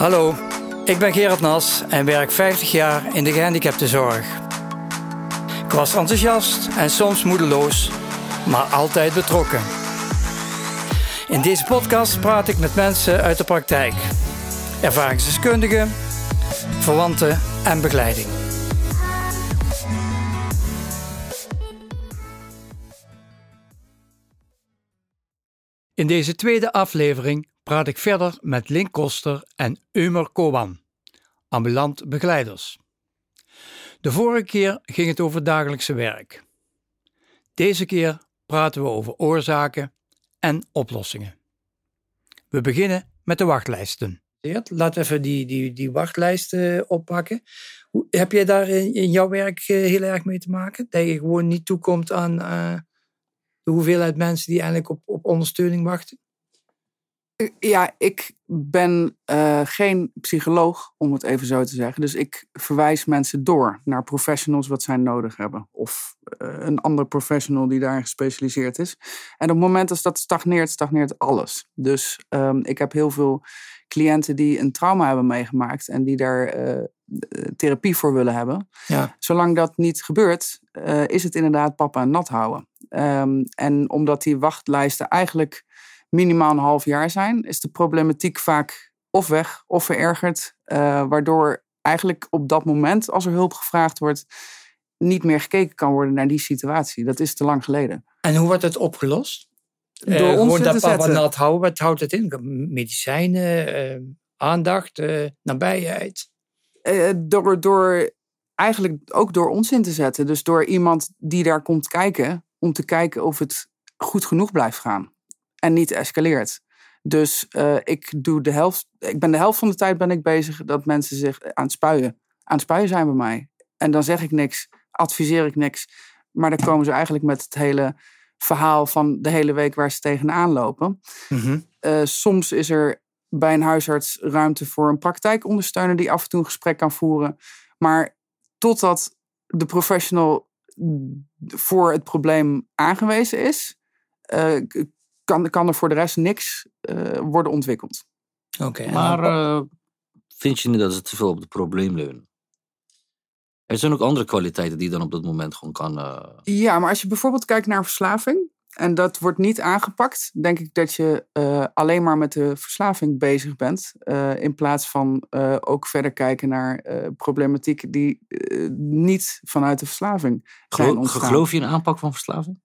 Hallo, ik ben Gerard Nas en werk 50 jaar in de gehandicaptenzorg. Ik was enthousiast en soms moedeloos, maar altijd betrokken. In deze podcast praat ik met mensen uit de praktijk, ervaringsdeskundigen, verwanten en begeleiding. In deze tweede aflevering praat ik verder met Link Koster en Eumer Koban, ambulant begeleiders. De vorige keer ging het over dagelijkse werk. Deze keer praten we over oorzaken en oplossingen. We beginnen met de wachtlijsten. Laat even die, die, die wachtlijsten oppakken. Hoe, heb jij daar in, jouw werk eh, heel erg mee te maken? Dat je gewoon niet toekomt aan uh, de hoeveelheid mensen die eigenlijk op, op ondersteuning wachten? Ja, ik ben uh, geen psycholoog, om het even zo te zeggen. Dus ik verwijs mensen door naar professionals wat zij nodig hebben. Of uh, een andere professional die daarin gespecialiseerd is. En op het moment dat dat stagneert, stagneert alles. Dus um, ik heb heel veel cliënten die een trauma hebben meegemaakt en die daar uh, therapie voor willen hebben. Ja. Zolang dat niet gebeurt, is het inderdaad papa nat houden. Um, en omdat die wachtlijsten eigenlijk minimaal een half jaar zijn, is de problematiek vaak of weg of verergerd. Uh, waardoor eigenlijk op dat moment, als er hulp gevraagd wordt, niet meer gekeken kan worden naar die situatie. Dat is te lang geleden. En hoe wordt het opgelost? Door uh, ons gewoon dat nat houden, wat houdt het in? Medicijnen, uh, aandacht, nabijheid? door, door, eigenlijk ook door ons in te zetten. Dus door iemand die daar komt kijken, om te kijken of het goed genoeg blijft gaan en niet escaleert. Dus uh, ik, doe de helft, ik ben de helft van de tijd ben ik bezig dat mensen zich aan het spuien. Aan het spuien zijn bij mij. En dan zeg ik niks, adviseer ik niks. Maar dan komen ze eigenlijk met het hele verhaal van de hele week waar ze tegenaan lopen. Mm-hmm. Uh, soms is er bij een huisarts ruimte voor een praktijkondersteuner die af en toe een gesprek kan voeren. Maar totdat de professional voor het probleem aangewezen is, uh, kan, kan er voor de rest niks uh, worden ontwikkeld. Oké. Okay, maar uh, vind je niet dat ze te veel op het probleem leunen? Er zijn ook andere kwaliteiten die je dan op dat moment gewoon kan. Uh... Ja, maar als je bijvoorbeeld kijkt naar verslaving. En dat wordt niet aangepakt, denk ik dat je uh, alleen maar met de verslaving bezig bent. Uh, in plaats van uh, ook verder kijken naar problematiek die niet vanuit de verslaving zijn ontstaan. Geloof je in aanpak van verslaving?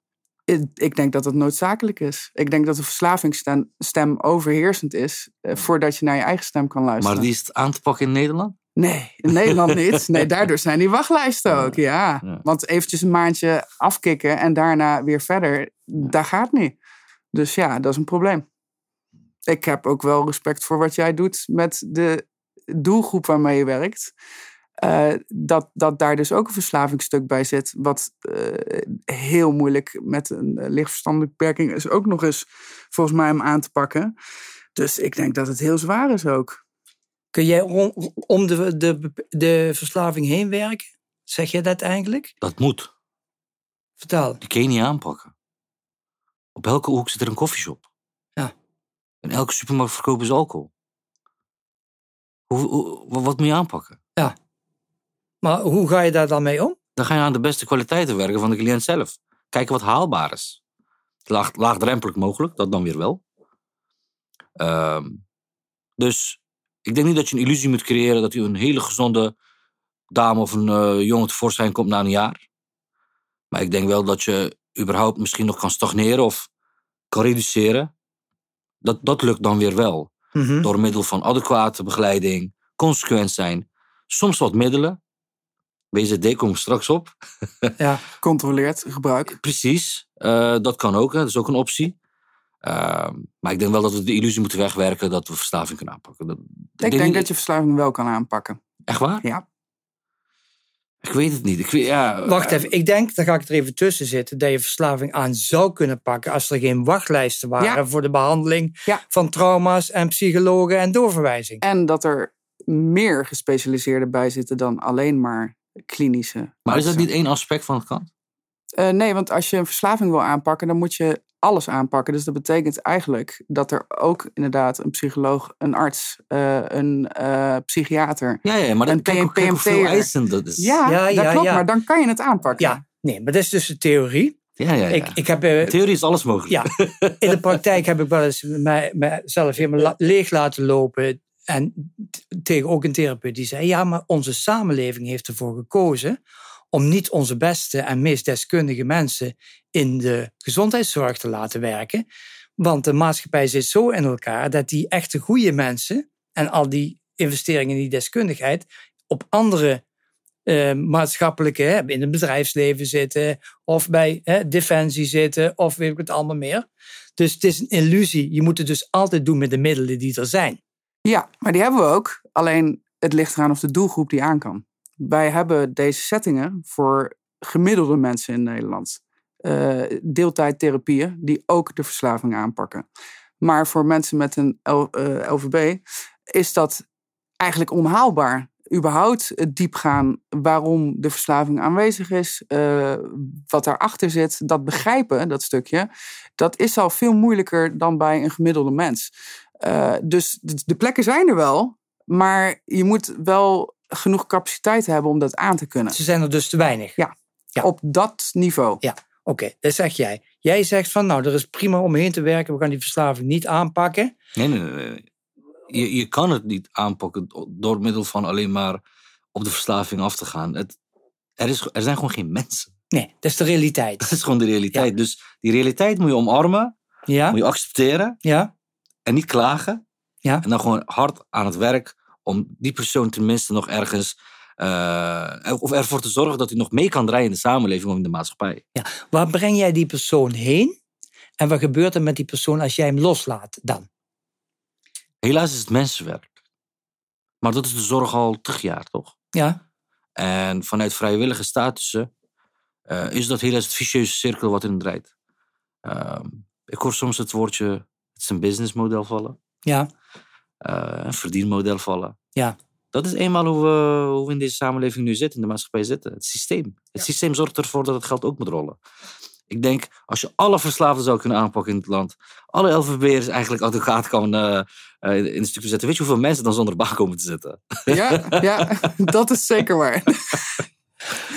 Ik denk dat het noodzakelijk is. Ik denk dat de verslavingsstem overheersend is voordat je naar je eigen stem kan luisteren. Maar die is het aan te pakken in Nederland? Nee, in Nederland niet. Nee, daardoor zijn die wachtlijsten ook, ja. ja. Want eventjes een maandje afkicken en daarna weer verder, dat gaat niet. Dus ja, dat is een probleem. Ik heb ook wel respect voor wat jij doet met de doelgroep waarmee je werkt. Uh, dat, dat daar dus ook een verslavingsstuk bij zit, wat uh, heel moeilijk met een lichtverstandelijke beperking is ook nog eens volgens mij om aan te pakken. Dus ik denk dat het heel zwaar is ook. Kun jij om, om de, de, de verslaving heen werken? Zeg je dat eigenlijk? Dat moet. Vertel. Die kun je niet aanpakken. Op elke hoek zit er een koffieshop. Ja. In elke supermarkt verkopen ze alcohol. Hoe, hoe, wat moet je aanpakken? Ja. Maar hoe ga je daar dan mee om? Dan ga je aan de beste kwaliteiten werken van de cliënt zelf. Kijken wat haalbaar is. Laag, laagdrempelig mogelijk, dat dan weer wel. Um, dus ik denk niet dat je een illusie moet creëren dat je een hele gezonde dame of een uh, jongen tevoorschijn komt na een jaar. Maar ik denk wel dat je überhaupt misschien nog kan stagneren of kan reduceren. Dat, dat lukt dan weer wel. Mm-hmm. Door middel van adequate begeleiding, consequent zijn. Soms wat middelen. WZD komt straks op. ja, controleerd gebruik. Precies, uh, dat kan ook. Hè. Dat is ook een optie. Uh, maar ik denk wel dat we de illusie moeten wegwerken dat we verslaving kunnen aanpakken. Dat, ik, denk, denk dat je verslaving wel kan aanpakken. Echt waar? Ja. Ik weet het niet. Ik weet, ja, Wacht even, ik denk, daar ga ik er even tussen zitten, dat je verslaving aan zou kunnen pakken als er geen wachtlijsten waren ja. voor de behandeling ja. van trauma's en psychologen en doorverwijzing. En dat er meer gespecialiseerden bij zitten dan alleen maar klinische. Maar is dat niet één aspect van het kant? Uh, nee, want als je een verslaving wil aanpakken, dan moet je alles aanpakken. Dus dat betekent eigenlijk dat er ook inderdaad een psycholoog, een arts, uh, een uh, psychiater. Ja, ja, maar een kijk, kijk hoeveel eisen dat is. Ja, ja, ja dat klopt, maar dan kan je het aanpakken. Ja, nee, maar dat is dus de theorie. Ja, ja, ja. Ik, ik heb, uh, theorie is alles mogelijk. Ja, in de praktijk heb ik wel eens mij, mijzelf helemaal leeg laten lopen. En tegen ook een therapeut die zei: Ja, maar onze samenleving heeft ervoor gekozen om niet onze beste en meest deskundige mensen in de gezondheidszorg te laten werken. Want de maatschappij zit zo in elkaar dat die echte goede mensen en al die investeringen in die deskundigheid op andere uh, maatschappelijke, in het bedrijfsleven zitten, of bij defensie zitten, of weet ik het allemaal meer. Dus het is een illusie. Je moet het dus altijd doen met de middelen die er zijn. Ja, maar die hebben we ook. Alleen het ligt eraan of de doelgroep die aan kan. Wij hebben deze settingen voor gemiddelde mensen in Nederland. Uh, deeltijdtherapieën die ook de verslaving aanpakken. Maar voor mensen met een L, uh, eh, LVB is dat eigenlijk onhaalbaar. Überhaupt het diep gaan waarom de verslaving aanwezig is, uh, wat daarachter zit, dat begrijpen, dat stukje, dat is al veel moeilijker dan bij een gemiddelde mens. Dus de plekken zijn er wel, maar je moet wel genoeg capaciteit hebben om dat aan te kunnen. Ze zijn er dus te weinig. Ja, ja. op dat niveau. Ja, oké, dat zeg jij. Jij zegt van, nou, er is prima om heen te werken. We gaan die verslaving niet aanpakken. Nee, nee, nee. Je, je kan het niet aanpakken door middel van alleen maar op de verslaving af te gaan. Het, er, is, er zijn gewoon geen mensen. Nee, dat is de realiteit. Dat is gewoon de realiteit. Dus die realiteit moet je omarmen. Ja. Moet je accepteren. Ja. En niet klagen. Ja. En dan gewoon hard aan het werk om die persoon tenminste nog ergens. Uh, of ervoor te zorgen dat hij nog mee kan draaien in de samenleving of in de maatschappij. Ja. Waar breng jij die persoon heen? En wat gebeurt er met die persoon als jij hem loslaat dan? Helaas is het mensenwerk. Maar dat is de zorg al tig jaar, toch? Ja. En vanuit vrijwillige statussen uh, is dat helaas het vicieuze cirkel wat in draait. Uh, ik hoor soms het woordje, het is een businessmodel vallen. Ja. Eh, een verdienmodel vallen. Ja. Dat is eenmaal hoe we, hoe we in deze samenleving nu zitten, in de maatschappij zitten. Het systeem. Het systeem zorgt ervoor dat het geld ook moet rollen. Ik denk, als je alle verslaafden zou kunnen aanpakken in het land, alle LVB'ers eigenlijk advocaat kan uh, in de stukken zetten, weet je hoeveel mensen dan zonder baan komen te zitten? Ja, ja dat is zeker waar.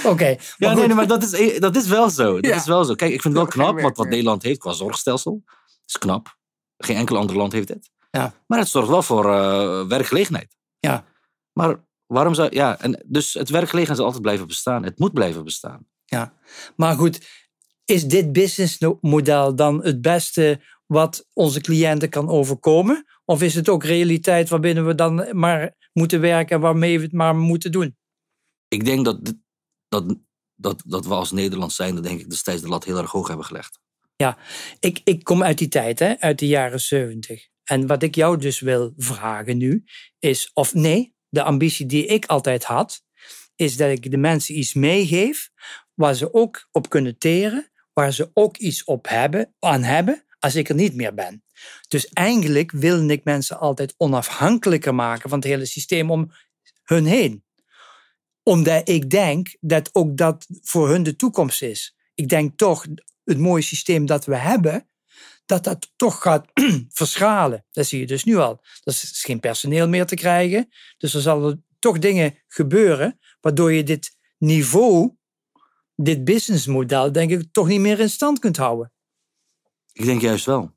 Oké. ja, nee, nee, maar dat is, dat is wel zo. Dat is wel zo. Kijk, ik vind het wel knap wat, wat Nederland heeft qua zorgstelsel. Dat is knap. Geen enkel ander land heeft dit. Ja. Maar het zorgt wel voor uh, werkgelegenheid. Ja. Maar waarom zou. Ja, en dus het werkgelegenheid zal altijd blijven bestaan. Het moet blijven bestaan. Ja. Maar goed, is dit businessmodel dan het beste wat onze cliënten kan overkomen? Of is het ook realiteit waarbinnen we dan maar moeten werken en waarmee we het maar moeten doen? Ik denk dat, dat, dat, dat we als Nederland zijn, denk ik destijds de lat heel erg hoog hebben gelegd. Ja, ik, ik kom uit die tijd, hè, uit de jaren zeventig. En wat ik jou dus wil vragen nu is, of nee, de ambitie die ik altijd had, is dat ik de mensen iets meegeef waar ze ook op kunnen teren, waar ze ook iets op hebben, aan hebben als ik er niet meer ben. Dus eigenlijk wil ik mensen altijd onafhankelijker maken van het hele systeem om hun heen. Omdat ik denk dat ook dat voor hun de toekomst is. Ik denk toch, het mooie systeem dat we hebben, dat dat toch gaat verschalen. Dat zie je dus nu al. Er is geen personeel meer te krijgen. Dus er zullen toch dingen gebeuren waardoor je dit niveau, dit businessmodel, denk ik, toch niet meer in stand kunt houden. Ik denk juist wel.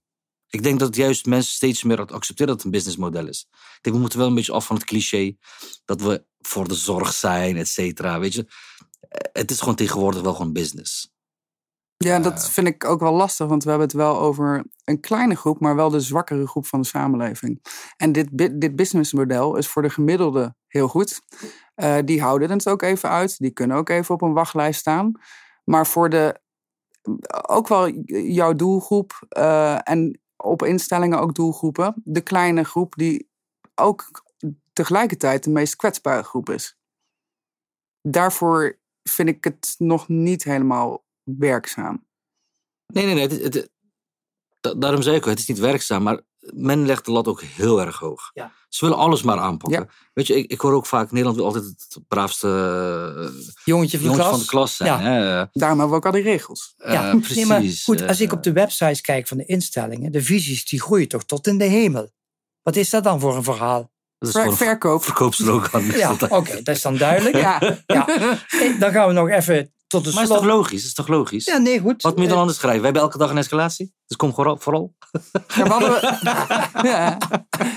Ik denk dat juist mensen steeds meer accepteren dat het een businessmodel is. Ik denk, we moeten wel een beetje af van het cliché dat we voor de zorg zijn, et cetera. Weet je, het is gewoon tegenwoordig wel gewoon business. Ja, dat vind ik ook wel lastig, want we hebben het wel over een kleine groep, maar wel de zwakkere groep van de samenleving. En dit, dit businessmodel is voor de gemiddelde heel goed. Uh, die houden het ook even uit, die kunnen ook even op een wachtlijst staan. Maar voor de, ook wel jouw doelgroep uh, en op instellingen ook doelgroepen, de kleine groep die ook tegelijkertijd de meest kwetsbare groep is. Daarvoor vind ik het nog niet helemaal werkzaam. Nee, nee, nee. Het, het, daarom zei ik ook, het is niet werkzaam. Maar men legt de lat ook heel erg hoog. Ja. Ze willen alles maar aanpakken. Ja. Weet je, ik, ik hoor ook vaak, Nederland wil altijd het braafste eh, Jongetje van de klas. van de klas zijn. Ja. Hè? Daarom hebben we ook al die regels. Eh, Ja, precies. Nee, maar goed, als ik Eh, op de websites kijk van de instellingen, de visies die groeien toch tot in de hemel. Wat is dat dan voor een verhaal? dat is Ver- verkoop. verkoopslogan. Ja, oké, dat is dan duidelijk. Ja. Ja. Dan gaan we nog even tot de Maar is toch logisch? Is toch logisch? Ja, nee, goed. Wat moet je dan Eh, anders schrijven? Wij hebben elke dag een escalatie. Dus kom vooral. Ja, we hadden- ja.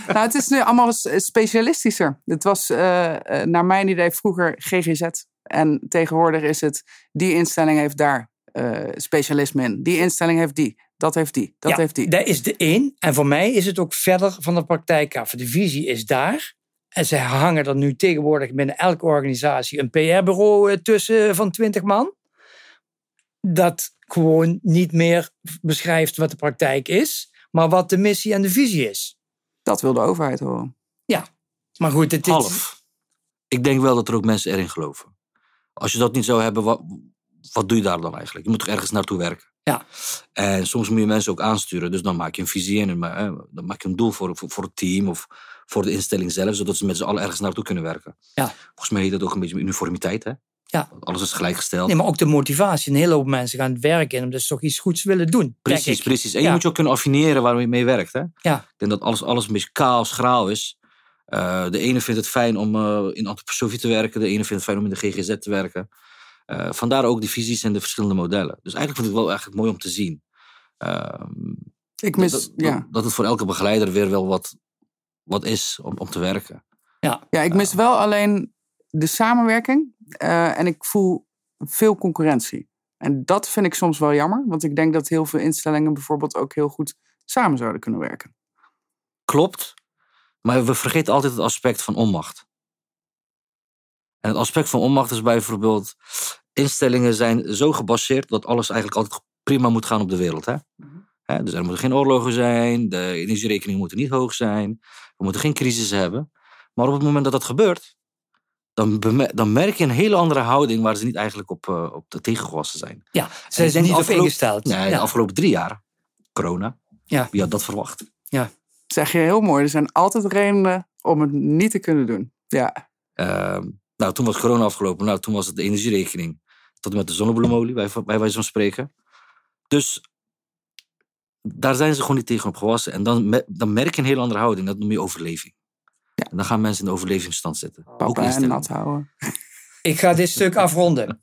Nou, het is nu allemaal specialistischer. Het was eh, eh, naar mijn idee vroeger GGZ. En tegenwoordig is het, die instelling heeft daar eh, specialisme in. Die instelling heeft die. Dat heeft die. Dat ja, heeft die. Dat is de één. En voor mij is het ook verder van de praktijk af. De visie is daar. En ze hangen er nu tegenwoordig binnen elke organisatie een PR-bureau eh, tussen van 20 man. Dat gewoon niet meer beschrijft wat de praktijk is, maar wat de missie en de visie is. Dat wil de overheid horen. Maar goed, het is. Half. Ik denk wel dat er ook mensen erin geloven. Als je dat niet zou hebben, wat, wat doe je daar dan eigenlijk? Je moet toch ergens naartoe werken? Ja. En soms moet je mensen ook aansturen. Dus dan maak je een visie in. Maar, eh, dan maak je een doel voor, voor, voor het team of voor de instelling zelf. Zodat ze met z'n allen ergens naartoe kunnen werken. Ja. Volgens mij heet dat ook een beetje uniformiteit. Hè? Ja. Alles is gelijkgesteld. Nee, maar ook de motivatie. Een hele hoop mensen gaan het werk in omdat ze toch iets goeds willen doen. Precies, precies. En je moet je ook kunnen affineren waar je mee werkt. Hè? Ja. Ik denk dat alles, alles een beetje kaal, schraal is. Eh, de ene vindt het fijn om eh, in antroposofie te werken. De ene vindt het fijn om in de GGZ te werken. Eh, vandaar ook die visies en de verschillende modellen. Dus eigenlijk vind ik het wel eigenlijk mooi om te zien. Ehm, Ik mis, dat, dat, ja. dat het voor elke begeleider weer wel wat, wat is om, om te werken. ja, ik mis wel alleen de samenwerking. eh, en ik voel veel concurrentie. En dat vind ik soms wel jammer. Want ik denk dat heel veel instellingen bijvoorbeeld ook heel goed samen zouden kunnen werken. Klopt. Maar we vergeten altijd het aspect van onmacht. En het aspect van onmacht is bijvoorbeeld... Instellingen zijn zo gebaseerd dat alles eigenlijk altijd prima moet gaan op de wereld. Hè? Hè, dus er moeten geen oorlogen zijn. De energierekeningen moeten niet hoog zijn. We moeten geen crisis hebben. Maar op het moment dat dat gebeurt... Dan, dan merk je een hele andere houding... waar ze niet eigenlijk op, eh, op de tegengewassen zijn. Ja, ze zijn niet op afgelopen- ingesteld. Nee, de ja. afgelopen drie jaar, corona. Ja. Wie had dat verwacht? zeg je heel mooi. Er zijn altijd redenen om het niet te kunnen doen. Ja, Ehm, nou, toen was corona afgelopen. Nou, toen was het de energierekening. Tot en met de zonnebloemolie, bij, bij wijze van spreken. Dus daar zijn ze gewoon niet tegen op gewassen. En dan, me- dan merk je een hele andere houding. Dat noem je overleving. Ja. En dan gaan mensen in de overlevingsstand zitten. ook en nat houden. Ik ga dit stuk afronden.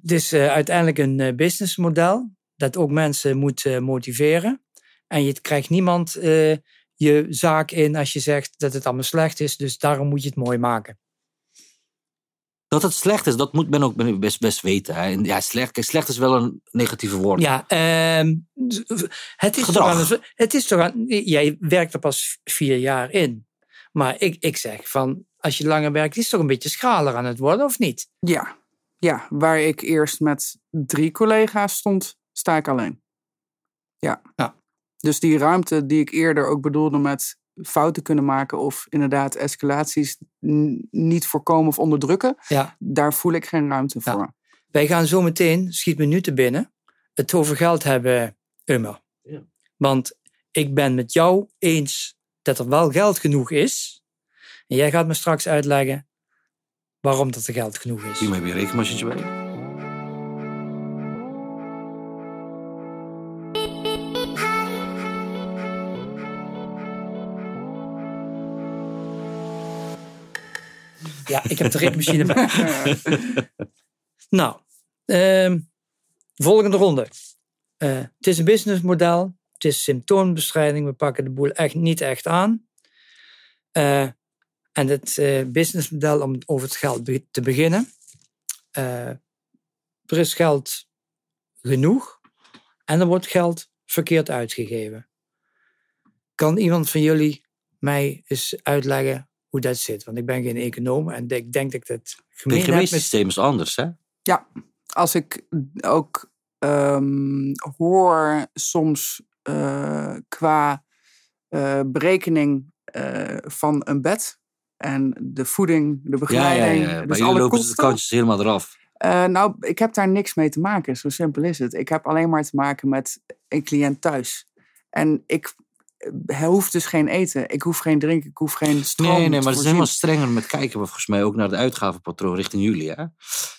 Het is eh, uiteindelijk een eh, businessmodel dat ook mensen moet eh, motiveren. En je krijgt niemand eh, je zaak in als je zegt dat het allemaal slecht is. Dus daarom moet je het mooi maken. Dat het slecht is, dat moet men ook best, best weten. Hè. En ja, slecht, kijk, slecht is wel een negatieve woord. Ja, ehm, het, is toch aan, het is toch aan. Jij werkt er pas vier jaar in. Maar ik, ik zeg van. Als je langer werkt, is het toch een beetje schaler aan het worden, of niet? Ja. ja, waar ik eerst met drie collega's stond, sta ik alleen. Ja. Ja. Dus die ruimte die ik eerder ook bedoelde met fouten kunnen maken of inderdaad escalaties niet voorkomen of onderdrukken, Ja. daar voel ik geen ruimte Ja. voor. Wij gaan zo meteen, schiet me nu te binnen, het over geld hebben, Ummer. Ja. Want ik ben met jou eens dat er wel geld genoeg is. En jij gaat me straks uitleggen waarom dat er geld genoeg is. Hier heb je een rekenmachine bij. Ja, ik heb de rekenmachine bij. Nou, ehm, volgende ronde. Eh, het is een businessmodel. Het is symptoombestrijding. We pakken de boel echt niet echt aan. Eh, en het eh, businessmodel, om over het geld te beginnen. Er is geld genoeg en er wordt geld verkeerd uitgegeven. Kan iemand van jullie mij eens uitleggen hoe dat zit? Want ik ben geen econoom en ik denk dat ik het gemeen heb met PGW-systeem is anders, hè? Ja, als ik ook ehm, hoor soms eh, qua eh, berekening eh, van een bed en de voeding, de Ja, ja, begeleiding, ja. Bij dus jullie alle lopen ze de kantjes helemaal eraf. Eh, nou, ik heb daar niks mee te maken. Zo simpel is het. Ik heb alleen maar te maken met een cliënt thuis. En ik, hij hoeft dus geen eten. Ik hoef geen drinken, ik hoef geen stroom Nee, nee, maar het is helemaal strenger met kijken, we volgens mij ook naar de uitgavenpatroon richting jullie. Hè?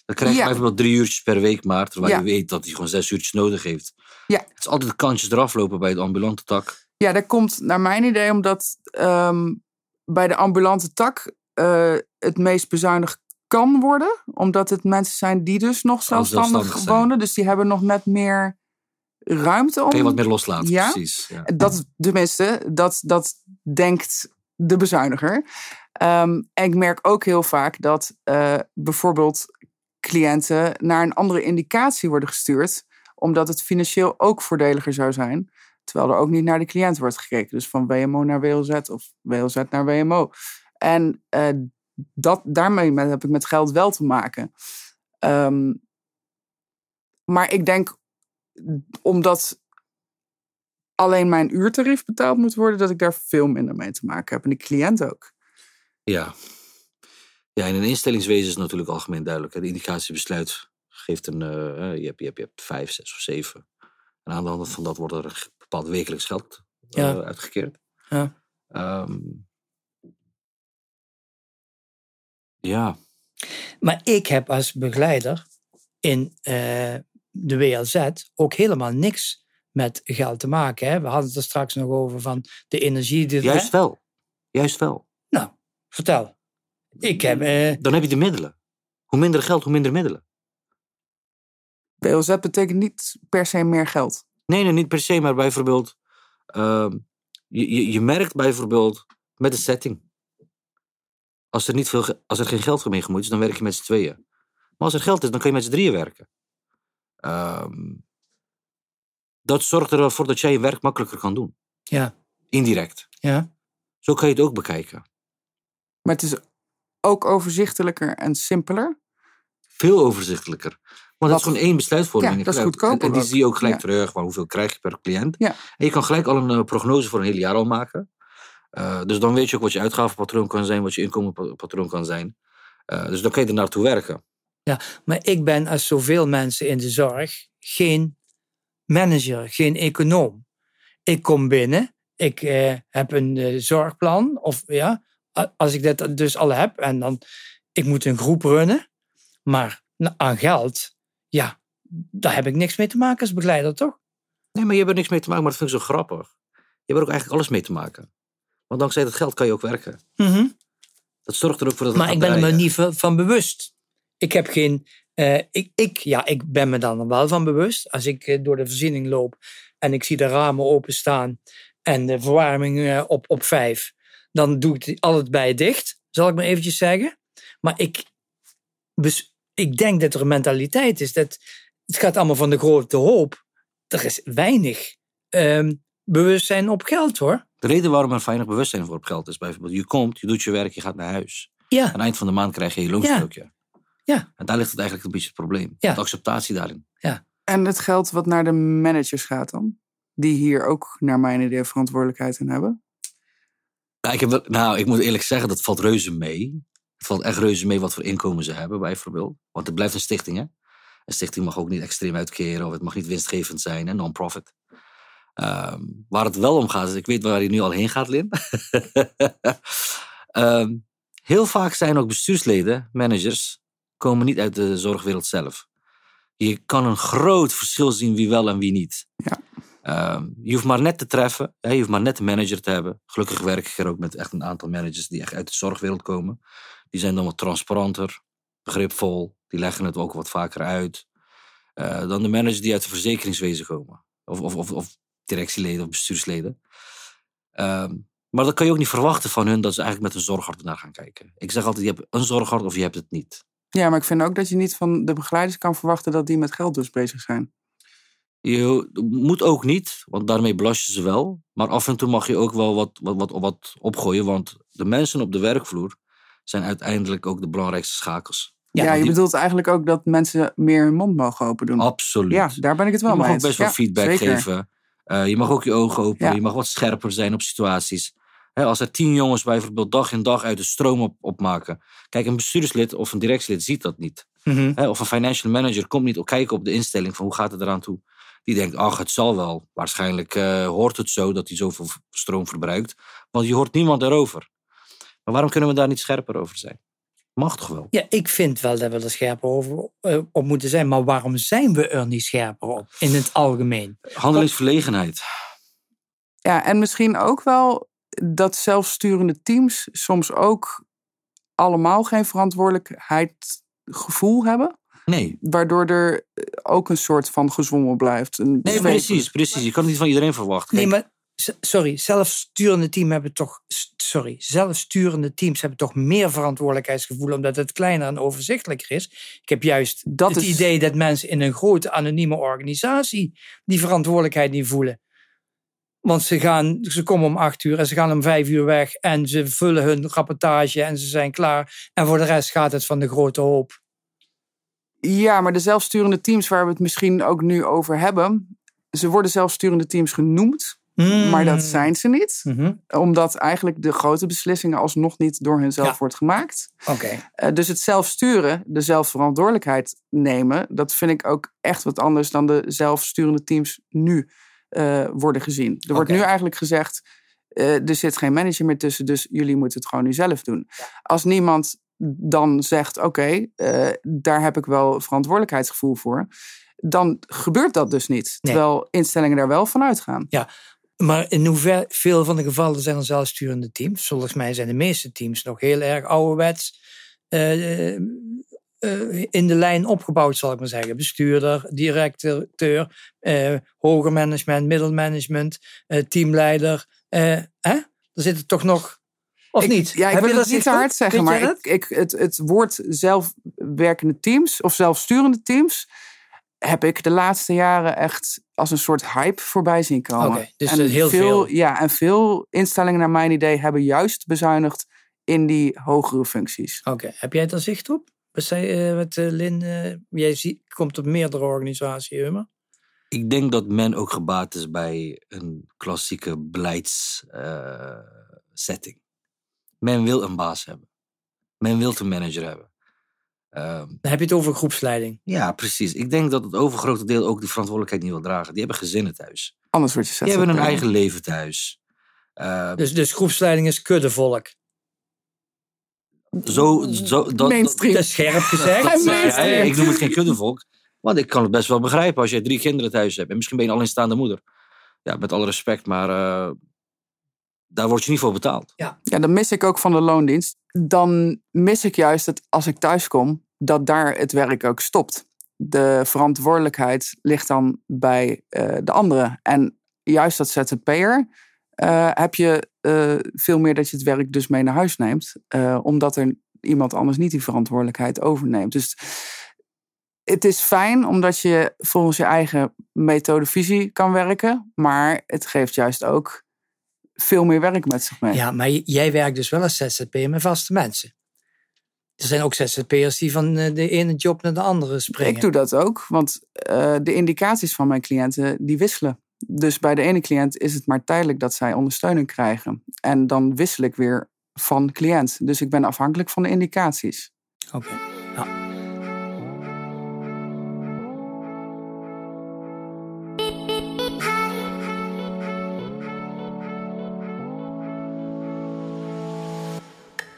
Dan krijg je Ja. bijvoorbeeld drie uurtjes per week maar, terwijl Ja. je weet dat hij gewoon zes uurtjes nodig heeft. Ja. Het is altijd de kantjes eraf lopen bij het ambulante tak. Ja, dat komt naar mijn idee omdat ehm, bij de ambulante tak eh, het meest bezuinigd kan worden. Omdat het mensen zijn die dus nog zelfstandig, wonen. Dus die hebben nog net meer ruimte om... Kun je wat meer loslaten, Ja? precies. Ja. Dat, tenminste, dat, dat denkt de bezuiniger. Ehm, en ik merk ook heel vaak dat eh, bijvoorbeeld cliënten naar een andere indicatie worden gestuurd, omdat het financieel ook voordeliger zou zijn. Terwijl er ook niet naar de cliënt wordt gekeken. Dus van WMO naar WLZ of WLZ naar WMO. En eh, dat, daarmee heb ik met geld wel te maken. Ehm, maar ik denk, omdat alleen mijn uurtarief betaald moet worden, dat ik daar veel minder mee te maken heb. En de cliënt ook. Ja. ja, in een instellingswezen is het natuurlijk algemeen duidelijk. Hè. De indicatiebesluit geeft een, eh, eh, je, hebt, je, hebt, je hebt vijf, zes of zeven. En aan de hand van dat wordt er een bepaald wekelijks geld eh, Ja. uitgekeerd. Ja. Ehm, ja, Maar ik heb als begeleider in eh, de WLZ ook helemaal niks met geld te maken. Hè? We hadden het er straks nog over van de energie. Die, juist hè? wel. Juist wel. Nou, vertel. Ik heb... eh, Dan heb je de middelen. Hoe minder geld, hoe minder middelen. WLZ betekent niet per se meer geld. Nee, nee, niet per se, maar bijvoorbeeld... ehm, je, je, je merkt bijvoorbeeld met de setting. Als er, niet veel, als er geen geld mee gemoeid is, dan werk je met z'n tweeën. Maar als er geld is, dan kun je met z'n drieën werken. Ehm, dat zorgt ervoor dat jij je werk makkelijker kan doen. ja, Indirect. ja. Zo kan je het ook bekijken. Maar het is ook overzichtelijker en simpeler. Veel overzichtelijker. Want dat is gewoon één besluitvorming. Ja, dat is En- goedkoper En, die ook. zie je ook gelijk Ja. terug. Maar hoeveel krijg je per cliënt? Ja. En je kan gelijk al een eh, prognose voor een hele jaar al maken. Eh, dus dan weet je ook wat je uitgavenpatroon kan zijn. Wat je inkomenpatroon kan zijn. Eh, dus dan kan je er naartoe werken. Maar ik ben als zoveel mensen in de zorg geen manager, geen econoom. Ik kom binnen, ik eh, heb een eh, zorgplan. Of ja, als ik dat dus al heb en dan, ik moet een groep runnen. Maar aan geld, ja, daar heb ik niks mee te maken als begeleider, toch? Nee, maar je hebt er niks mee te maken. Maar dat vind ik zo grappig. Je hebt er ook eigenlijk alles mee te maken. Want dankzij dat geld kan je ook werken. Mhm. Dat zorgt er ook voor dat Maar ik ben er me niet van bewust. Ik heb geen. eh, ik, ik, ja, ik ben me dan wel van bewust. Als ik eh, door de voorziening loop en ik zie de ramen openstaan en de verwarming eh, op, op vijf, dan doe ik die altijd bij dicht, zal ik maar eventjes zeggen. Maar ik, ik denk dat er een mentaliteit is dat het gaat allemaal van de grote hoop. Er is weinig ehm, bewustzijn op geld hoor. De reden waarom er weinig bewustzijn voor op geld is bijvoorbeeld. Je komt, je doet je werk, je gaat naar huis. Ja, Aan het eind van de maand krijg je je loonstrookje. Ja. En daar ligt het eigenlijk een beetje het probleem. Ja. De acceptatie daarin. En het geld wat naar de managers gaat dan? Die hier ook naar mijn idee verantwoordelijkheid in hebben. Nou ik, heb wel- nou, ik moet eerlijk zeggen, dat valt reuze mee. Het valt echt reuze mee wat voor inkomen ze hebben, bijvoorbeeld. Want het blijft een stichting, hè. Een stichting mag ook niet extreem uitkeren of het mag niet winstgevend zijn, hè, non-profit. Ehm, waar het wel om gaat, is ik weet waar hij nu al heen gaat, Lin. Ehm, heel vaak zijn ook bestuursleden, managers, komen niet uit de zorgwereld zelf. Je kan een groot verschil zien wie wel en wie niet. Ja. Ehm, je hoeft maar net te treffen, hè, je hoeft maar net een manager te hebben. Gelukkig werk ik er ook met echt een aantal managers die echt uit de zorgwereld komen. Die zijn dan wat transparanter, begripvol, die leggen het ook wat vaker uit. eh, dan de managers die uit de verzekeringswezen komen. Of, of, of, of directieleden of bestuursleden. Ehm, maar dat kan je ook niet verwachten van hun dat ze eigenlijk met een zorghart naar gaan kijken. Ik zeg altijd, je hebt een zorghart of je hebt het niet. Ja, maar ik vind ook dat je niet van de begeleiders kan verwachten dat die met geld dus bezig zijn. Je moet ook niet, want daarmee belast je ze wel. Maar af en toe mag je ook wel wat, wat, wat, wat opgooien. Want de mensen op de werkvloer zijn uiteindelijk ook de belangrijkste schakels. Ja, je die- bedoelt eigenlijk ook dat mensen meer hun mond mogen open doen. Absoluut. Ja, daar ben ik het wel je mag mee ook eens. best wel Ja, feedback zeker. geven. Eh, je mag ook je ogen openen. Ja. Je mag wat scherper zijn op situaties. Hè, als er tien jongens bijvoorbeeld dag in dag uit de stroom op, opmaken. Kijk, een bestuurslid of een directielid ziet dat niet. Mhm. Hè, of een financial manager komt niet kijken op de instelling van hoe gaat het eraan toe. Die denkt, ach, het zal wel. Waarschijnlijk eh, hoort het zo dat hij zoveel stroom verbruikt. Want je hoort niemand erover. Maar waarom kunnen we daar niet scherper over zijn? Mag toch wel? Ja, ik vind wel dat we er scherper over, eh, op moeten zijn. Maar waarom zijn we er niet scherper op in het algemeen? Handelingsverlegenheid. Ja, en misschien ook wel dat zelfsturende teams soms ook allemaal geen verantwoordelijkheidsgevoel hebben. Nee. Waardoor er eh, ook een soort van gezwommen blijft. Een Nee, precies, precies. Je kan het niet van iedereen verwachten. Nee, maar sorry, zelfsturende team hebben toch, sorry, zelfsturende teams hebben toch meer verantwoordelijkheidsgevoel omdat het kleiner en overzichtelijker is. Ik heb juist Dat het is- idee dat mensen in een grote anonieme organisatie die verantwoordelijkheid niet voelen. Want ze, gaan, ze komen om acht uur en ze gaan om vijf uur weg en ze vullen hun rapportage en ze zijn klaar. En voor de rest gaat het van de grote hoop. Ja, maar de zelfsturende teams waar we het misschien ook nu over hebben. Ze worden zelfsturende teams genoemd, maar dat zijn ze niet. Mhm. Omdat eigenlijk de grote beslissingen alsnog niet door henzelf Ja. wordt gemaakt. Oké. Eh, dus het zelfsturen, de zelfverantwoordelijkheid nemen, dat vind ik ook echt wat anders dan de zelfsturende teams nu eh, worden gezien. Er wordt nu eigenlijk gezegd, eh, er zit geen manager meer tussen, dus jullie moeten het gewoon nu zelf doen. Als niemand dan zegt, oké, eh, daar heb ik wel verantwoordelijkheidsgevoel voor, dan gebeurt dat dus niet. Nee. Terwijl instellingen daar wel van uitgaan. Maar in hoeveel van de gevallen zijn er zelfsturende teams? Volgens mij zijn de meeste teams nog heel erg ouderwets eh, in de lijn opgebouwd, zal ik maar zeggen. Bestuurder, directeur, eh, hoger management, middelmanagement, eh, teamleider. hè? Er zitten toch nog. Of ik, niet? Ja, ik Heb wil het dat niet te hard zeggen, maar ik, ik, het, het woord zelfwerkende teams of zelfsturende teams heb ik de laatste jaren echt als een soort hype voorbij zien komen. Oké, dus, en heel veel. Ja, en veel instellingen naar mijn idee hebben juist bezuinigd in die hogere functies. Oké, heb jij daar zicht op? Wat zei eh, met eh, Lin? eh, jij ziet, komt op meerdere organisaties, Hummer. Ik denk dat men ook gebaat is bij een klassieke beleidssetting. men wil een baas hebben. Men wil een manager hebben. Ehm, Dan heb je het over groepsleiding. ja, precies. Ik denk dat het overgrote deel ook die verantwoordelijkheid niet wil dragen. Die hebben gezinnen thuis. Anders word je Die hebben een eigen leven thuis. Ehm, Dus, dus groepsleiding is kuddevolk. Zo, zo, dat, dat, Mainstream. Dat is scherp gezegd. Ik noem het geen kuddevolk. Want ik kan het best wel begrijpen als je drie kinderen thuis hebt. En misschien ben je een alleenstaande moeder. Ja, met alle respect, maar eh, daar word je niet voor betaald. Ja, dan mis ik ook van de loondienst. Dan mis ik juist dat als ik thuis kom, dat daar het werk ook stopt. De verantwoordelijkheid ligt dan bij eh, de anderen. En juist dat ZZP'er eh heb je eh, veel meer dat je het werk dus mee naar huis neemt. eh, omdat er iemand anders niet die verantwoordelijkheid overneemt. Dus het is fijn omdat je volgens je eigen methodevisie kan werken. Maar het geeft juist ook veel meer werk met zich mee. Ja, maar jij werkt dus wel als ZZP'er met vaste mensen. Er zijn ook ZZP'ers die van eh, de ene job naar de andere springen. Ik doe dat ook, want de indicaties van mijn cliënten die wisselen. Dus bij de ene cliënt is het maar tijdelijk dat zij ondersteuning krijgen. En dan wissel ik weer van cliënt. Dus ik ben afhankelijk van de indicaties. Oké. Ja.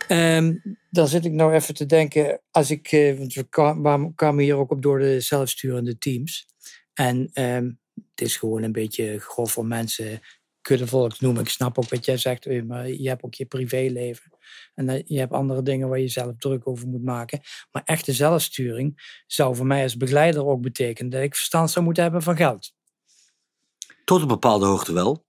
Ehm, dan zit ik nou even te denken, als ik, eh, want we kwa- kwamen kwamen hier ook op door de zelfsturende teams. En ehm, het is gewoon een beetje grof voor mensen kuddevolk noemen. Ik snap ook wat jij zegt, maar je hebt ook je privéleven. En eh, je hebt andere dingen waar je zelf druk over moet maken. Maar echte zelfsturing zou voor mij als begeleider ook betekenen dat ik verstand zou moeten hebben van geld. Tot een bepaalde hoogte wel.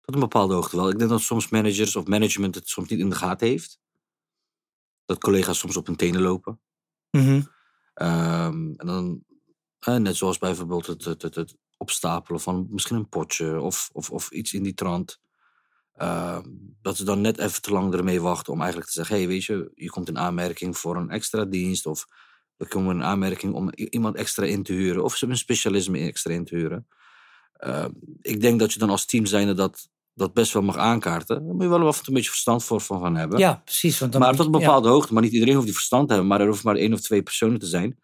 Tot een bepaalde hoogte wel. Ik denk dat soms managers of management het soms niet in de gaten heeft. Dat collega's soms op hun tenen lopen. Ehm, en dan, eh, net zoals bijvoorbeeld het, het, het, het opstapelen van misschien een potje of, of, of iets in die trant. Ehm, dat ze dan net even te lang ermee wachten om eigenlijk te zeggen: hey, weet je, je komt in aanmerking voor een extra dienst. Of we komen in aanmerking om iemand extra in te huren. Of ze hebben een specialisme extra in te huren. Ehm, ik denk dat je dan als team zijnde dat, dat best wel mag aankaarten. Daar moet je wel af en toe een beetje verstand voor van gaan hebben. Ja, precies. Want dan Maar tot een ja. bepaalde hoogte. Maar niet iedereen hoeft die verstand te hebben. Maar er hoeft maar één of twee personen te zijn.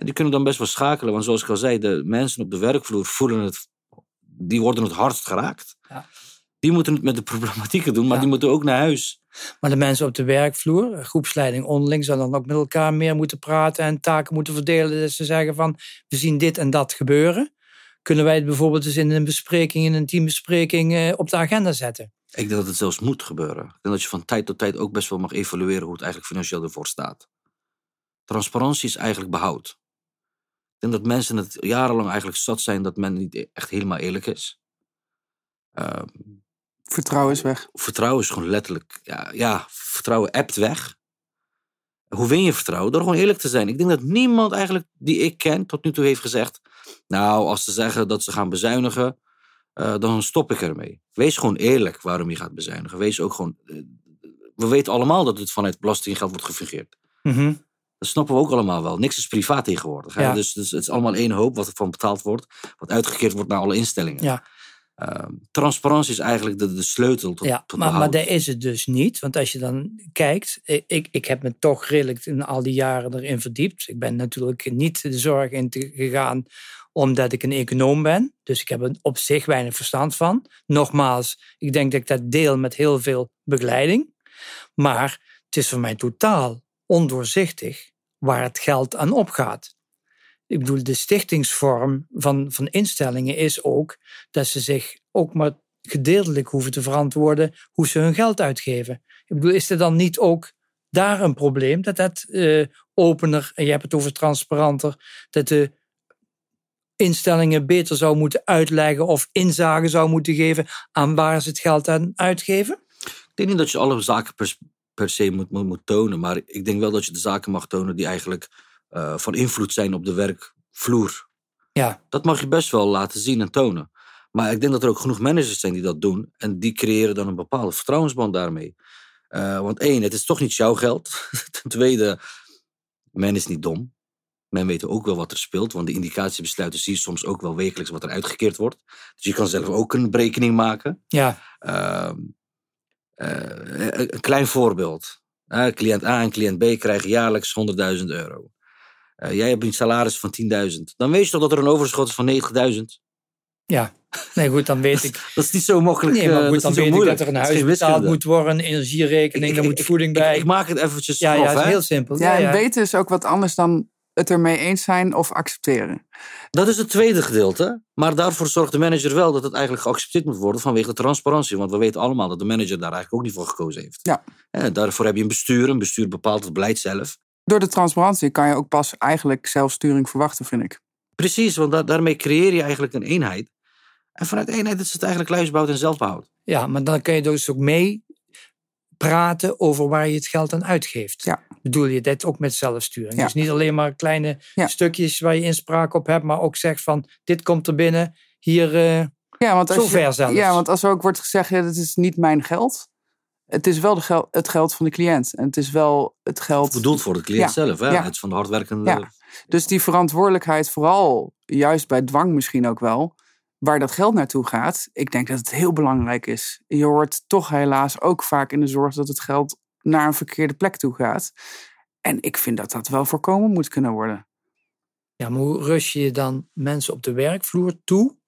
En die kunnen dan best wel schakelen. Want zoals ik al zei, de mensen op de werkvloer voelen het, die worden het hardst geraakt. Ja. Die moeten het met de problematieken doen, maar Ja. die moeten ook naar huis. Maar de mensen op de werkvloer, groepsleiding onderling, zullen dan ook met elkaar meer moeten praten en taken moeten verdelen. Dus ze zeggen van, we zien dit en dat gebeuren. Kunnen wij het bijvoorbeeld eens in een bespreking, in een teambespreking eh, op de agenda zetten? Ik denk dat het zelfs moet gebeuren. Ik denk dat je van tijd tot tijd ook best wel mag evalueren hoe het eigenlijk financieel ervoor staat. Transparantie is eigenlijk behoud. Ik denk dat mensen het jarenlang eigenlijk zat zijn dat men niet echt helemaal eerlijk is. Ehm, Vertrouwen is weg. vertrouwen is gewoon letterlijk, ja, ja, vertrouwen ebt weg. Hoe win je vertrouwen? Door gewoon eerlijk te zijn. Ik denk dat niemand eigenlijk die ik ken tot nu toe heeft gezegd, nou, als ze zeggen dat ze gaan bezuinigen, eh, dan stop ik ermee. Wees gewoon eerlijk waarom je gaat bezuinigen. Wees ook gewoon, eh, we weten allemaal dat het vanuit belastinggeld wordt gefungeerd. Dat snappen we ook allemaal wel. Niks is privaat tegenwoordig. Hè? Ja. Dus, dus het is allemaal één hoop wat ervan betaald wordt, wat uitgekeerd wordt naar alle instellingen. Ja. Ehm, transparantie is eigenlijk de, de sleutel tot, Ja, tot maar, maar daar is het dus niet. Want als je dan kijkt, ik- ik, ik heb me toch redelijk in al die jaren erin verdiept. Ik ben natuurlijk niet de zorg in te- gegaan omdat ik een econoom ben. Dus ik heb er op zich weinig verstand van. Nogmaals, ik denk dat ik dat deel met heel veel begeleiding. Maar het is voor mij totaal ondoorzichtig waar het geld aan opgaat. Ik bedoel, de stichtingsvorm van, van instellingen is ook dat ze zich ook maar gedeeltelijk hoeven te verantwoorden hoe ze hun geld uitgeven. Ik bedoel, is er dan niet ook daar een probleem dat dat eh, opener, en je hebt het over transparanter, dat de instellingen beter zou moeten uitleggen of inzage zou moeten geven aan waar ze het geld aan uitgeven? Ik denk niet dat je alle zaken per, se moet, moet, moet tonen. Maar ik denk wel dat je de zaken mag tonen die eigenlijk eh, van invloed zijn op de werkvloer. Ja, Dat mag je best wel laten zien en tonen. Maar ik denk dat er ook genoeg managers zijn die dat doen. En die creëren dan een bepaalde vertrouwensband daarmee. Eh, want één, het is toch niet jouw geld. Ten tweede, men is niet dom. Men weet ook wel wat er speelt. Want de indicatiebesluiten zie je soms ook wel wekelijks wat er uitgekeerd wordt. Dus je kan zelf ook een berekening maken. ja, Ehm, eh, een een klein voorbeeld. Eh, cliënt A en cliënt B krijgen jaarlijks 100.000 euro. Eh, jij hebt een salaris van 10.000. Dan weet je toch dat er een overschot is van 90.000? ja. Nee, goed, dan weet ik. Dat is niet zo makkelijk. Nee, eh, maar dat goed, is dan weet ik moeilijk. dat er een huis betaald moet worden, energierekening, Ik- er ik- moet ik- voeding ik- bij. Ik, maak het eventjes ja, ja, het is heel simpel. Ja, Ja, en weten is ook wat anders dan het ermee eens zijn of accepteren. Dat is het tweede gedeelte. Maar daarvoor zorgt de manager wel dat het eigenlijk geaccepteerd moet worden vanwege de transparantie. Want we weten allemaal dat de manager daar eigenlijk ook niet voor gekozen heeft. Ja. Eh, daarvoor heb je een bestuur. Een bestuur bepaalt het beleid zelf. Door de transparantie kan je ook pas eigenlijk zelfsturing verwachten, vind ik. Precies, want da- daarmee creëer je eigenlijk een eenheid. En vanuit eenheid is het eigenlijk luisbehoud en zelfbehoud. Ja, maar dan kun je dus ook mee praten over waar je het geld aan uitgeeft. Ja. Bedoel je dit ook met zelfsturing? Ja. Dus niet alleen maar kleine Ja. stukjes waar je inspraak op hebt, maar ook zegt van dit komt er binnen, hier eh, Ja, want als je- zover zelfs. Ja, want als er ook wordt gezegd, ja, dat is niet mijn geld. Het is wel de gel- het geld van de cliënt. En het is wel het geld. Bedoeld voor de cliënt Ja, zelf. Hè? ja. Het is van de hardwerkende. Ja. Dus die verantwoordelijkheid, vooral juist bij dwang misschien ook wel, waar dat geld naartoe gaat. Ik denk dat het heel belangrijk is. Je hoort toch helaas ook vaak in de zorg dat het geld naar een verkeerde plek toe gaat. En ik vind dat dat wel voorkomen moet kunnen worden. Ja, hoe rust je dan mensen op de werkvloer toe?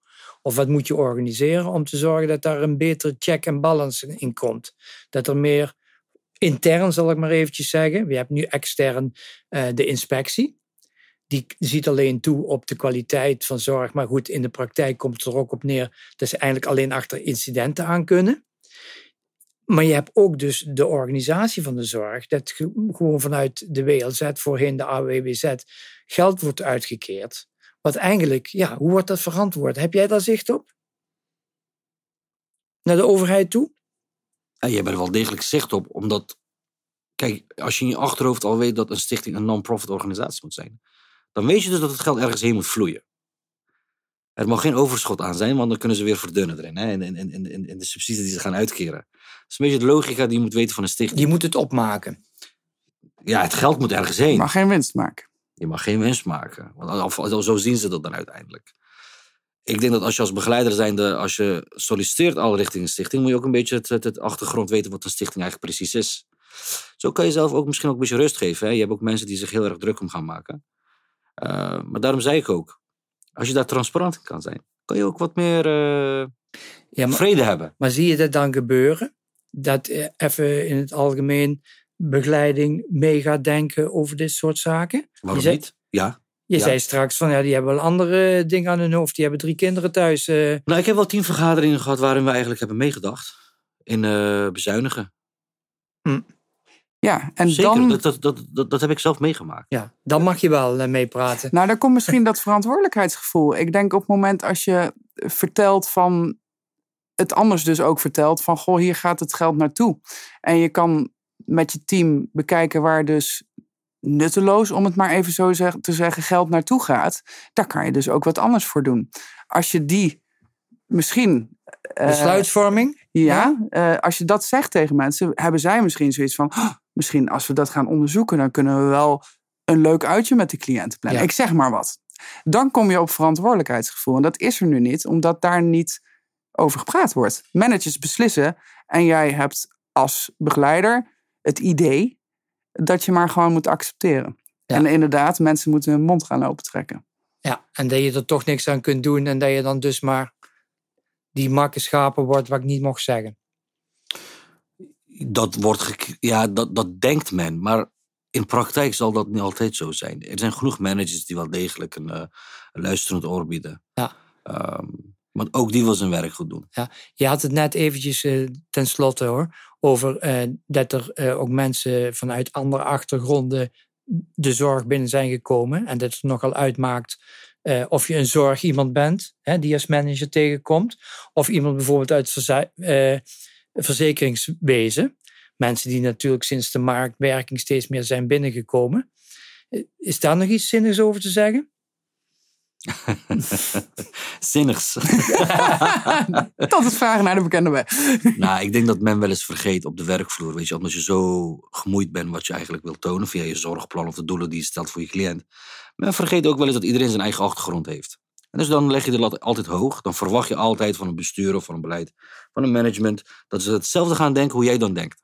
Of wat moet je organiseren om te zorgen dat daar een betere check en balance in komt? Dat er meer intern, zal ik maar eventjes zeggen. We hebben nu extern eh, de inspectie. Die ziet alleen toe op de kwaliteit van zorg. Maar goed, in de praktijk komt het er ook op neer dat ze eigenlijk alleen achter incidenten aan kunnen. Maar je hebt ook dus de organisatie van de zorg, dat ge- gewoon vanuit de WLZ, voorheen de AWBZ, geld wordt uitgekeerd. Wat eigenlijk, ja, hoe wordt dat verantwoord? Heb jij daar zicht op? Naar de overheid toe? Ja, je hebt er wel degelijk zicht op, omdat. Kijk, als je in je achterhoofd al weet dat een stichting een non-profit organisatie moet zijn, dan weet je dus dat het geld ergens heen moet vloeien. Er mag geen overschot aan zijn, want dan kunnen ze weer verdunnen erin. Hè? In, in, in, in, in de subsidies die ze gaan uitkeren. Dat is een beetje de logica die je moet weten van een stichting. Die moet het opmaken. Ja, het geld moet ergens heen. Je mag geen winst maken. Je mag geen winst maken. Want zo zien ze dat dan uiteindelijk. Ik denk dat als je als begeleider zijnde, als je solliciteert al richting een stichting, moet je ook een beetje het, het, het achtergrond weten wat een stichting eigenlijk precies is. Zo kan je zelf ook misschien ook een beetje rust geven. Hè? Je hebt ook mensen die zich heel erg druk om gaan maken. Eh, maar daarom zei ik ook, als je daar transparant in kan zijn, kan je ook wat meer uh, ja, maar, vrede hebben. Maar zie je dat dan gebeuren? Dat uh, even in het algemeen begeleiding mee gaat denken over dit soort zaken? Waarom niet? Ja. Je Ja. zei straks van ja, die hebben wel andere dingen aan hun hoofd. Die hebben drie kinderen thuis. eh. Nou, ik heb wel tien vergaderingen gehad waarin we eigenlijk hebben meegedacht. In eh, bezuinigen. Ja, en Zeker, dan... dat, dat, dat, dat, dat heb ik zelf meegemaakt. ja, dan mag je wel eh, meepraten. Nou, daar komt misschien dat verantwoordelijkheidsgevoel. Ik denk op het moment als je vertelt van het anders dus ook vertelt van goh, hier gaat het geld naartoe. En je kan met je team bekijken waar dus nutteloos, om het maar even zo te zeggen, geld naartoe gaat. Daar kan je dus ook wat anders voor doen. Als je die misschien. eh, Besluitvorming? ja, eh, als je dat zegt tegen mensen, hebben zij misschien zoiets van: "Oh, misschien als we dat gaan onderzoeken, dan kunnen we wel een leuk uitje met de cliënten plannen. Ja. Ik zeg maar wat. Dan kom je op verantwoordelijkheidsgevoel. En dat is er nu niet, omdat daar niet over gepraat wordt. Managers beslissen en jij hebt als begeleider het idee dat je maar gewoon moet accepteren. Ja. En inderdaad, mensen moeten hun mond gaan lopen trekken. Ja, en dat je er toch niks aan kunt doen en dat je dan dus maar die makke schapen wordt wat ik niet mocht zeggen. Dat, wordt ja, dat, dat denkt men. Maar in praktijk zal dat niet altijd zo zijn. Er zijn genoeg managers die wel degelijk een, eh, een luisterend oor bieden. Ja. Ehm, want ook die wil zijn werk goed doen. Je had het net eventjes eh, ten slotte hoor, over eh, dat er eh, ook mensen vanuit andere achtergronden de zorg binnen zijn gekomen. En dat het nogal uitmaakt eh, of je een zorg iemand bent, hè, die als manager tegenkomt. Of iemand bijvoorbeeld uit eh, verzekeringswezen. Mensen die natuurlijk sinds de marktwerking steeds meer zijn binnengekomen. Eh, Is daar nog iets zinnigs over te zeggen? Zinnigs. Dat is vragen naar de bekende weg. nou, ik denk dat men wel eens vergeet op de werkvloer. Weet je, omdat je zo gemoeid bent wat je eigenlijk wil tonen via je zorgplan of de doelen die je stelt voor je cliënt. Men vergeet ook wel eens dat iedereen zijn eigen achtergrond heeft. En dus dan leg je de lat altijd hoog. Dan verwacht je altijd van een bestuur of van een beleid, van een management, dat ze hetzelfde gaan denken hoe jij dan denkt.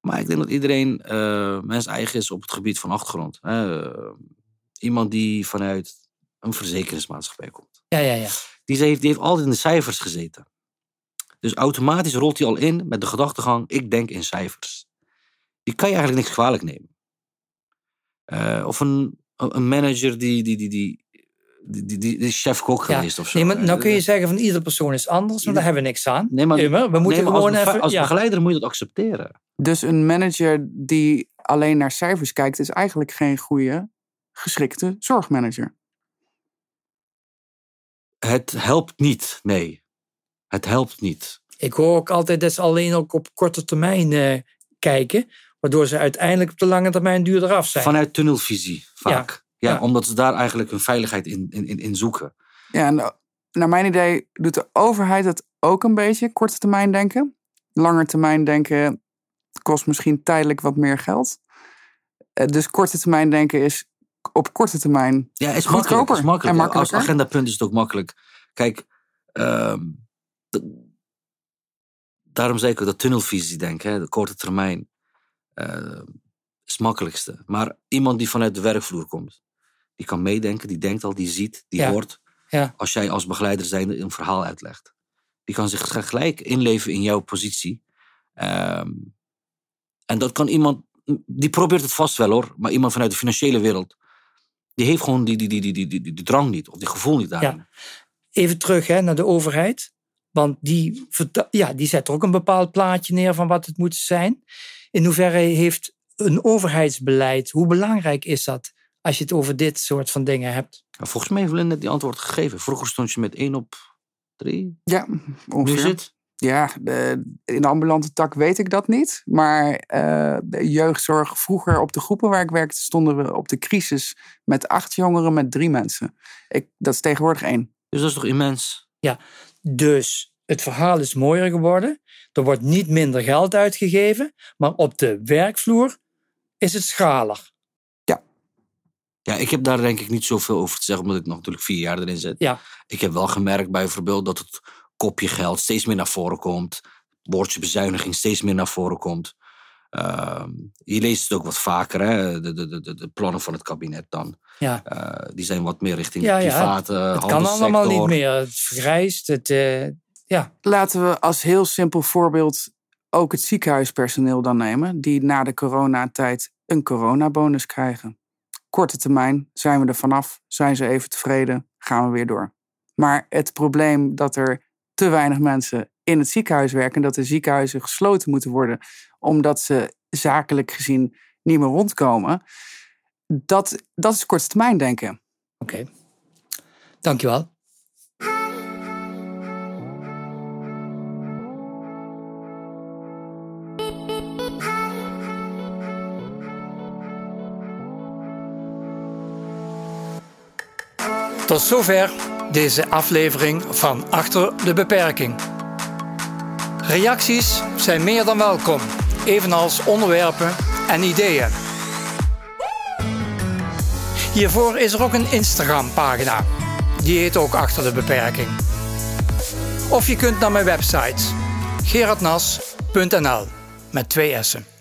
Maar ik denk dat iedereen eh mens eigen is op het gebied van achtergrond. Eh, iemand die vanuit een verzekeringsmaatschappij komt Ja, ja, ja. die heeft, die heeft altijd in de cijfers gezeten. Dus automatisch rolt hij al in met de gedachtegang: ik denk in cijfers. Die kan je eigenlijk niks kwalijk nemen. Eh, of een, een manager die, die, die, die, die, die, die is chef-kok Ja. geweest of zo. Nee, maar nou kun je zeggen van iedere persoon is anders, maar daar hebben we niks aan. Nee, maar, Immer, we moeten nee, maar gewoon als, even. als ja. begeleider moet je dat accepteren. Dus een manager die alleen naar cijfers kijkt, is eigenlijk geen goede, geschikte zorgmanager. Het helpt niet, nee. Het helpt niet. Ik hoor ook altijd dat ze alleen ook op korte termijn eh, kijken, waardoor ze uiteindelijk op de lange termijn duurder af zijn. Vanuit tunnelvisie, vaak. Ja, Ja. omdat ze daar eigenlijk hun veiligheid in, in, in, in zoeken. Ja, en naar mijn idee doet de overheid het ook een beetje, korte termijn denken. Langer termijn denken kost misschien tijdelijk wat meer geld. Eh, Dus korte termijn denken is op korte termijn Ja, is Goedkoper makkelijk. Is makkelijk. en Als makkelijker. agendapunt is het ook makkelijk. Kijk, d- daarom ook dat tunnelvisie denken, hè, de korte termijn, eh, is het makkelijkste. Maar iemand die vanuit de werkvloer komt, die kan meedenken, die denkt al, die ziet, die Ja. hoort. Ja. Als jij als begeleider zijnde een verhaal uitlegt. Die kan zich gelijk inleven in jouw positie. Ehm, en dat kan iemand, die probeert het vast wel hoor, maar iemand vanuit de financiële wereld, die heeft gewoon die, die, die, die, die, die, die drang niet, of die gevoel niet daarin. Even terug hè, naar de overheid. Want die, ja, die zet er ook een bepaald plaatje neer van wat het moet zijn. In hoeverre heeft een overheidsbeleid, hoe belangrijk is dat als je het over dit soort van dingen hebt? Maar Volgens mij heeft Lynn net die antwoord gegeven. Vroeger stond je met 1 op 3. Ja, Nu ongeveer. zit. Ja, de- in de ambulante tak weet ik dat niet. Maar eh, de jeugdzorg, vroeger op de groepen waar ik werkte, stonden we op de crisis met acht jongeren met drie mensen. Ik, dat is tegenwoordig één. Dus dat is toch immens? Dus het verhaal is mooier geworden. Er wordt niet minder geld uitgegeven, maar op de werkvloer is het schalig. Ja, ik heb daar denk ik niet zoveel over te zeggen, omdat ik nog natuurlijk vier jaar erin zit. Ja. Ik heb wel gemerkt bijvoorbeeld dat het kopje geld steeds meer naar voren komt. Woordje bezuiniging steeds meer naar voren komt. Ehm, je leest het ook wat vaker, hè? De, de, de, de plannen van het kabinet dan. Ja. Eh, die zijn wat meer richting Ja, de ja, private het kan allemaal niet meer. Het vergrijst. Het, eh, ja. Laten we als heel simpel voorbeeld ook het ziekenhuispersoneel dan nemen, die na de coronatijd een coronabonus krijgen. Korte termijn zijn we er vanaf, zijn ze even tevreden, gaan we weer door. Maar het probleem dat er te weinig mensen in het ziekenhuis werken en dat de ziekenhuizen gesloten moeten worden omdat ze zakelijk gezien niet meer rondkomen, dat, dat is korte termijn denken. Oké. Dankjewel. Tot zover deze aflevering van Achter de Beperking. Reacties zijn meer dan welkom, evenals onderwerpen en ideeën. Hiervoor is er ook een Instagram-pagina. Die heet ook Achter de Beperking. Of je kunt naar mijn website gerardnas.nl met twee S'en.